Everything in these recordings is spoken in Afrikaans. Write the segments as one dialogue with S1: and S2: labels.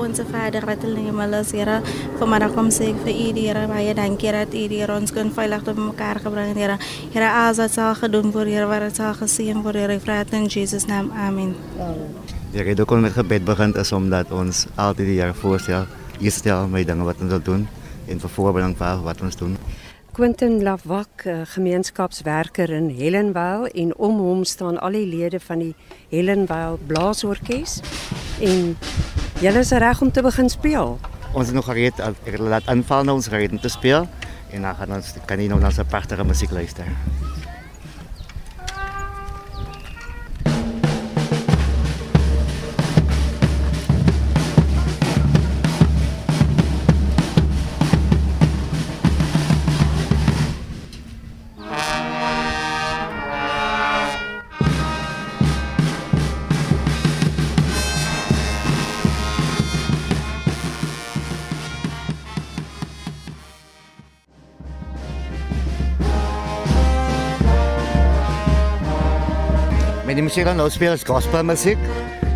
S1: Onze Vader wat in die hemel is, Here, vanmiddag kom sê ek vir U, Here, baie dankie dat U Here ons kon veilig op mekaar gebring, Here. Here, alles wat sal gedoen word, Here, wat het sal geseën word, Here, ek vra dit in Jesus naam. Amen.
S2: Die rede kon met gebed begin is omdat ons altyd die Here voorstel, hier stel my dinge wat ons wil doen en vir voorbereiding vir wat ons doen.
S3: Quentin Lavak, eh, gemeenskapswerker in Hellenvale en om hom staan al die lede van die Hellenvale Blaasorkes en julle is reg om te begin speel.
S2: Ons is nog gereed, ek laat aanval na ons gereed om te speel en dan gaan ons kan jy nou na sy pragtige musiek luister. Maar die muziek wat nou spelen is gospelmuziek.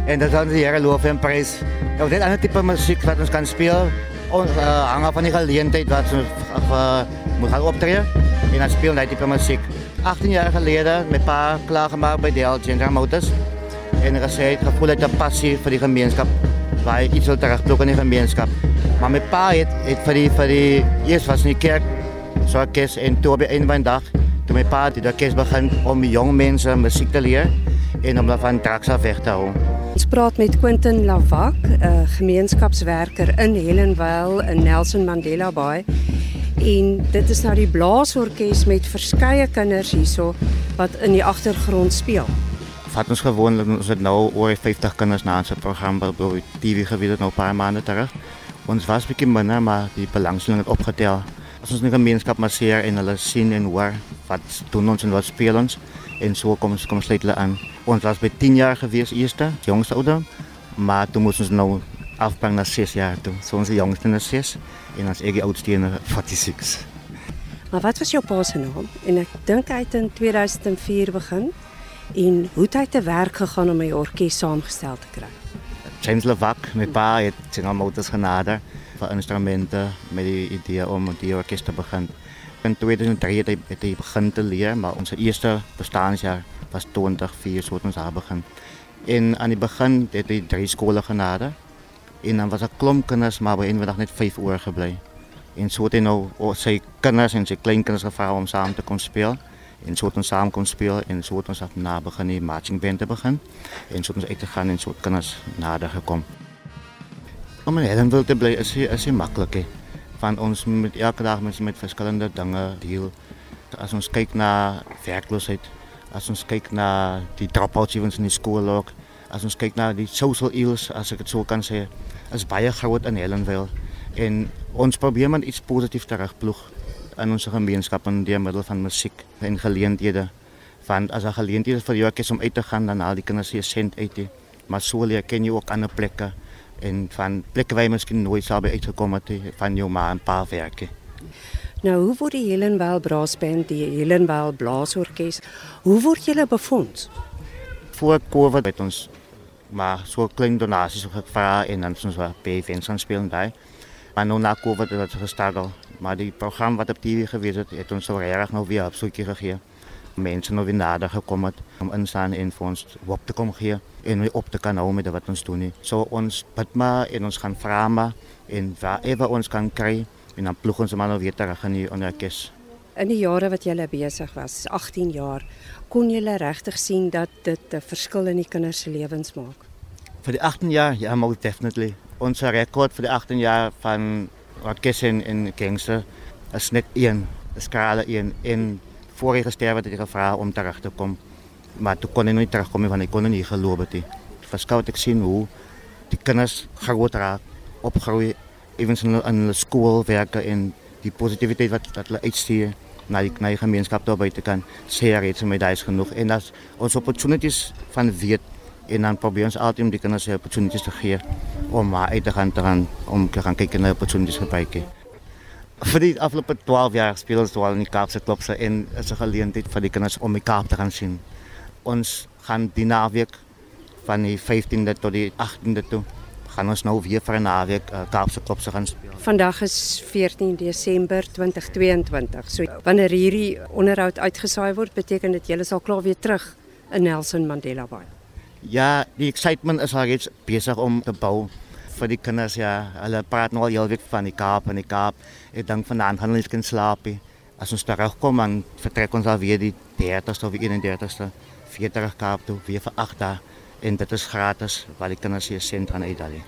S2: En dat zijn de Heer loven en prijs. Ja, dit andere type muziek wat ons kan spelen, ons, uh, hangen van die gelegenheid wat we uh, gaan optreden. En dan spelen dat type muziek. 18 jaar geleden met pa klaargemaakt bij de General Motors. En gezegd, gevoel uit de passie voor die gemeenschap. Waar ik iets wil terugplokken in de gemeenschap. Maar mijn pa heeft, voor, die, voor die, eerst was in de kerk, zo'n en toen op een van dag toe my pa het die kes begin om jong mense musiek te leer en om van drugs af weg te hou.
S3: Ons praat met Quentin Lavak, 'n gemeenskapswerker in Hellenvale in Nelson Mandela Bay. En dit is nou die blaasorkes met verskeie kinders hierso wat in die agtergrond speel.
S2: Vat ons gewoonlik ons het nou oor 50 kinders na ons program op die TV gewees het nou 'n paar maande terug. Ons was bietjie minder maar die belangstelling het opgetel. As ons 'n gemeenskap masseer en hulle sien en hoor wat doen ons en wat speel ons en so kom ons kom sluit hulle aan. Ons was by 10 jaar gewees eerste, jongste ouder, maar toe moes ons nou afbring na 6 jaar toe. So ons jongste is 6 en ons eie oudste een 46.
S3: Maar wat was jou pa se naam? En ek dink hy het in 2004 begin. En hoe het hy te werk gegaan om 'n orkes saamgestel te kry?
S2: James Levak, my pa het General Motors genader van instrumenten met de idee om die orkest te beginnen. In 2003 het ik te leren, maar ons eerste bestaansjaar was 2004, zo ons begin. En aan het begin het drie scholen genade. En dan was er klomp maar we hebben net vijf uur gebleven. En zo het nou zijn kinders en zijn kleinkennis gevraagd om samen te kunnen spelen. En zo ons samen kon spelen en zo ons na beginnen, marching band te beginnen. En zo ons te gaan en zo kinders nader gekomen. Om in Hellenville te bly is hy- is nie maklik nie. Want ons moet elke dag met met verskillende dinge deel. As ons kyk na werkloosheid, as ons kyk na die dropouts wat in die skool ook, as ons kyk na die social ills as ek dit so kan sê, is baie groot in Hellenville en ons probeer maar iets positiefs terugploeg in ons gemeenskap in deur middel van musiek en geleenthede. Want as 'n geleentheid is vir jou kies om uit te gaan dan haal die kinders se sent uit. nie. Maar so leer ken jy ook ander plekke En van plekken waar misschien nooit zou uitgekomen uitgekomen van jou maar een paar werken.
S3: Nou, hoe wordt de Helenwaal Brassband, die Helenwaal Blaasorkest, hoe wordt jullie bevond?
S2: Voor COVID werd ons maar zo kleine donaties gevraagd en dan zijn we bij events spelen bij. Maar nu na COVID is het gestart. Maar die programma wat op tv geweest is, heeft ons zo erg nog weer op zoekje gegeven. Mense nou weer nader gekom het om instaan en vir ons op te kom gee en weer op te kan hou met wat ons doen nie. So ons bid maar en ons gaan vra maar en waar ons kan kry en dan ploeg ons maar nou weer terug in die onderkes.
S3: In die jare wat julle besig was, 18 jaar, kon julle regtig sien dat dit 'n verskil in die kinders se lewens maak.
S2: Vir die 18 jaar, ja, most definitely. Ons rekord vir die 18 jaar van orkes en, en gangster is net een, is skala een. En voor hy gesterf het, het hy gevra om terug te kom. Maar toe kon hy nooit terugkom nie, want hy kon nie geloof het nie. Verskil het ek sien hoe die kinders groot raak, opgroei, evens in hulle, in hulle skool werke en die positiwiteit wat, wat hulle uitstuur na die, na die gemeenskap daar buite kan sê vir my daai is genoeg en dat ons opportunities van weet en dan probeer ons altyd om die kinders se opportunities te gee om maar uit te gaan te gaan om te gaan kyk na opportunities gebruik. Vir die afgelope 12 jaar speel ons al in die Kaapse klubse en is 'n geleentheid vir die kinders om die Kaap te gaan sien. Ons gaan die naweek van die 15de tot die 18de toe gaan ons nou weer vir 'n naweek uh, Kaapse Klopse gaan speel.
S3: Vandag is 14 Desember 2022. So wanneer hierdie onderhoud uitgesaai word, beteken dit julle sal klaar weer terug in Nelson Mandela Bay.
S2: Ja, die excitement is al reeds besig om te bou vir die kinders ja. Hulle praat nou al heel week van die Kaap en die Kaap. Ek dink vanaand gaan hulle nie kan slaap nie. As ons terugkom dan vertrek ons al weer die 30ste of die 31ste weer terug Kaap toe weer vir 8 dae en dit is gratis wat die kinders hier sent aan uitdeel.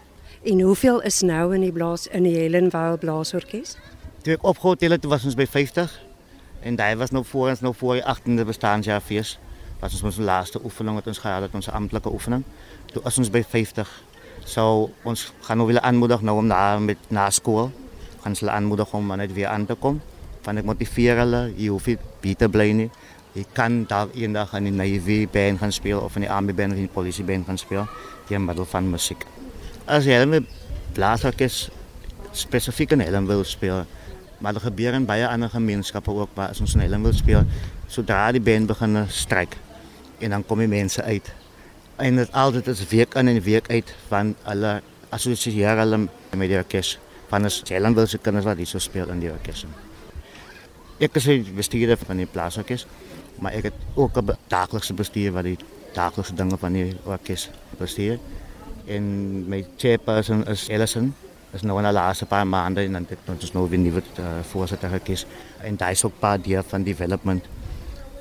S3: En hoeveel is nou in die blaas in die Helenvale Blaasorkes?
S2: Toe ek opgehotel het, was ons by 50 en daai was nou voor ons nou voor die 18de bestaanjaar fees. Was ons ons laaste oefening wat ons gehad het, ons amptelike oefening. Toe was ons by 50. Zo, ons gaan nou we willen aanmoedigen nou om naar, met, na school. Gaan ze aanmoedigen om net weer aan te komen. Van ik motiveren, je hoeft niet te blijven. Je kan daar één dag in de Navy band gaan spelen of in de Army band of in de politieband gaan spelen. Door middel van muziek. Als je helemaal blaasorkest specifiek een helm wil spelen. Maar er gebeuren bij andere gemeenschappen ook waar ze een helm wil spelen. Zodra die band beginnen strijken. En dan komen mensen uit. En dit altyd is week in en week uit van hulle assosieer hulle met die orkes van ons Helen wil se kinders wat hier so speel in die orkes. Ek is die bestuurder van die plaasorkes maar ek het ook 'n daaglikse bestuur wat die daaglikse dinge van die orkes bestuur. En my chairperson is Ellison. Is nou in die laaste paar maande en dan het ons nou weer nuwe uh, voorsitter gekies en daai is ook paar deel van development.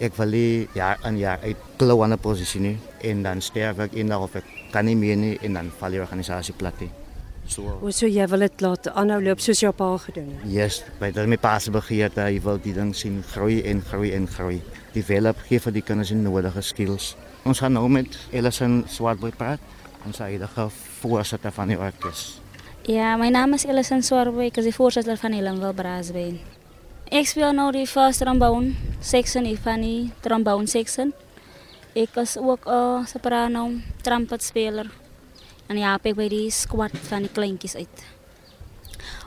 S2: Ek wil nie jaar aan jaar uit klou aan 'n posisie nie en dan sterf ek eendag of ek kan nie meer nie en dan val die organisasie plat. Nie.
S3: So Hoe so jy wil dit laat aanhou loop soos jou pa gedoen het?
S2: Yes, by dit my pa se begeerte, hy wil die ding sien groei en groei en groei develop gee vir die kinders die nodige skills. Ons gaan nou met Ellison Swartboy praat, ons huidige voorsitter van die orkes.
S4: Ja, my naam is Ellison Swartboy, ek is die voorsitter van Ellenville Brass Ik speel nu de first trombone section van die trombone section. Ik was ook uh, soprano, trumpetspeler. En ja, ik bij die squad van de klinkjes uit.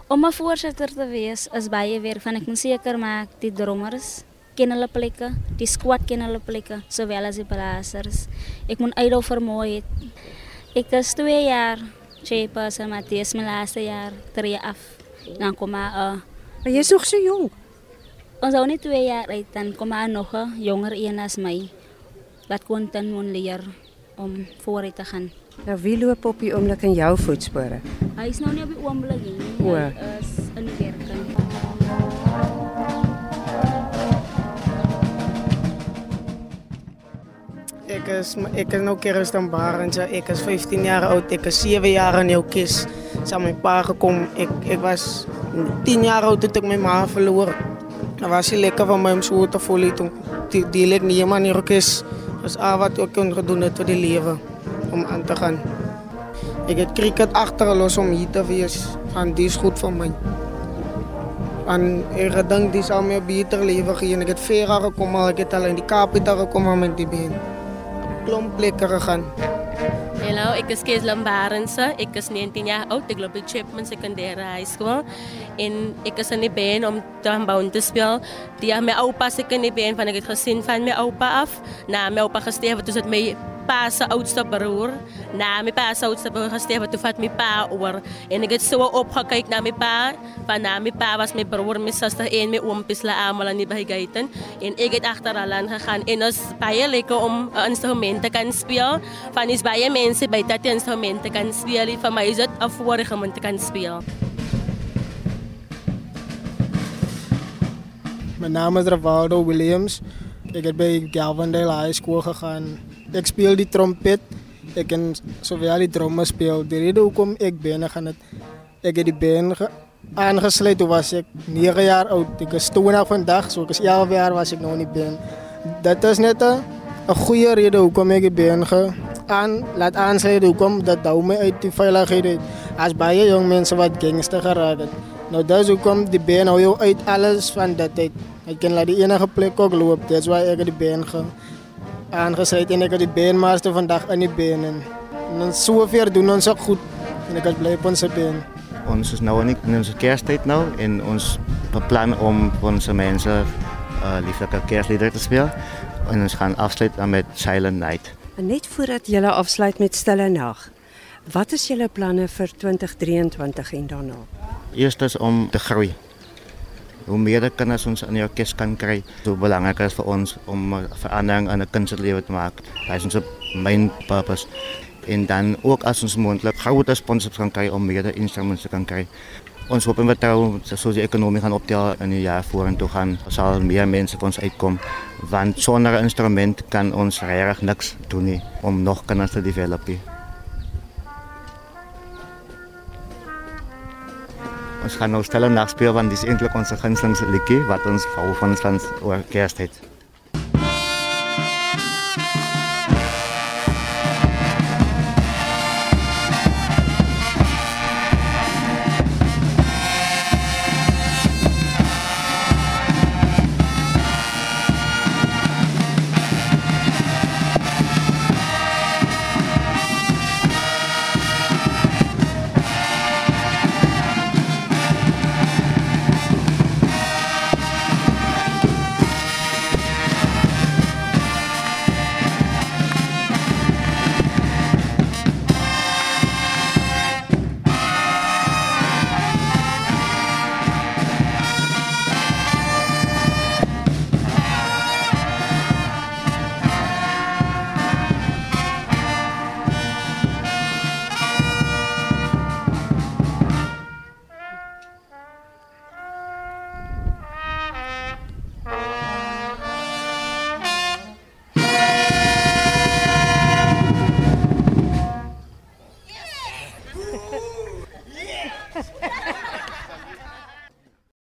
S4: Om een voorzitter te wezen is bij je weer van ik moet zeker maken die drommers kennen plekken, die squad kennen plekken, zowel als de blazers. Ik moet idol vermooien. Ik was twee jaar, Chapers en Matthias, mijn laatste jaar, drie af. Dan kom maar. Uh,
S3: maar je is nog zo jong.
S4: Ang sa nog een jonger in als mij. Dat may dan een leer om vooruit te gaan.
S3: Nou, wie loopt op je oomlik in jouw voetsporen?
S4: Hij is nou niet op je oomlik, hij is.
S5: Ik is, ik is nou kerst aan Barendse. Ik is 15 jaar oud. Ik is 7 jaar in Nieuw-Kis. Samen mijn pa gekomen. Ik, ik was 10 jaar oud toen ik mijn ma verloor. Dat was nie lekker van my om so te voel toe. Die deel ek nie maar nie rokes. Was al wat ek kon gedoen het vir die lewe om aan te gaan. Ek het cricket agterlos om hier te wees. Van dis goed vir my. En ek gedink dis al my beter lewe gee en ek het ver gekom maar ek het al in die Kaapstad gekom met die been klomp plekke gegaan.
S6: Hello, ik ben Kees Lambarense. Ik ben 19 jaar oud. Ik loop op Chapman Secundaire High School. En ik is in de band om te gaan te spelen. Die, mijn opa is in de band van het gezin van mijn opa af. Na mijn opa gestorven, dus het mij pas uit oudste broer. Na mijn pa's oudste broer gestorven, toen mijn pa over. En ik heb zo opgekeken naar mijn pa. Van na mijn pa was mijn broer, mijn zuster en mijn oom pisla allemaal niet. En ik heb achteraan gegaan. En dat is bij lekker om eh, een instrumenten te spelen. Van is bij mensen bij dat instrumenten kan spelen. Van mij is het afwoordig om te spelen.
S5: Mijn naam is Ravaldo Williams. Ik heb bij Galvandale High School gegaan ik speel die trompet. Ik kan zoveel die drummen speel. De reden waarom ik ben gaan het. Ik heb die ben aangesloten was ik 9 jaar oud. Ik was toen vandaag, zo is 11 jaar was ik nog niet ben. Dat is net een, goede reden waarom ik ben benen aan, laat aansluiten. hoe dat dat me uit die veiligheid. Als bij jong mensen wat gangster geraken. Nou, dat is hoe die ben hou je uit alles van dat tijd. Ik kan naar die enige plek ook lopen. Dat is waar ik de ben ga. Aangezien en ik had die beenmaarste vandaag aan die benen. En dan zoveel doen ons ook goed en ik was blij op onze been.
S2: Ons is nu in onze kersttijd nou en ons plan om onze mensen uh, lieflijke kerstliederen te spelen. En ons gaan afsluiten met Silent Night.
S3: En net voordat jullie afsluit met Stille Nacht, wat is jullie plannen voor 2023 en daarna?
S2: Eerst is om te groeien Hoe meer kinders ons in die orkes kan kry, hoe belangriker is vir ons om 'n verandering in 'n kind se lewe te maak. Dit is ons main purpose. En dan ook as ons moontlik groter sponsors kan kry om meer instruments te kan kry. Ons hoop en vertrou soos die ekonomie gaan optel in die jaar vorentoe gaan, sal meer mense vir ons uitkom want sonder 'n instrument kan ons regtig niks doen nie om nog kinders te develop. Ons gaan nou stelle nagspeel want dis eintlik ons gunsteling liedjie wat ons hou van ons van oor Kersfees.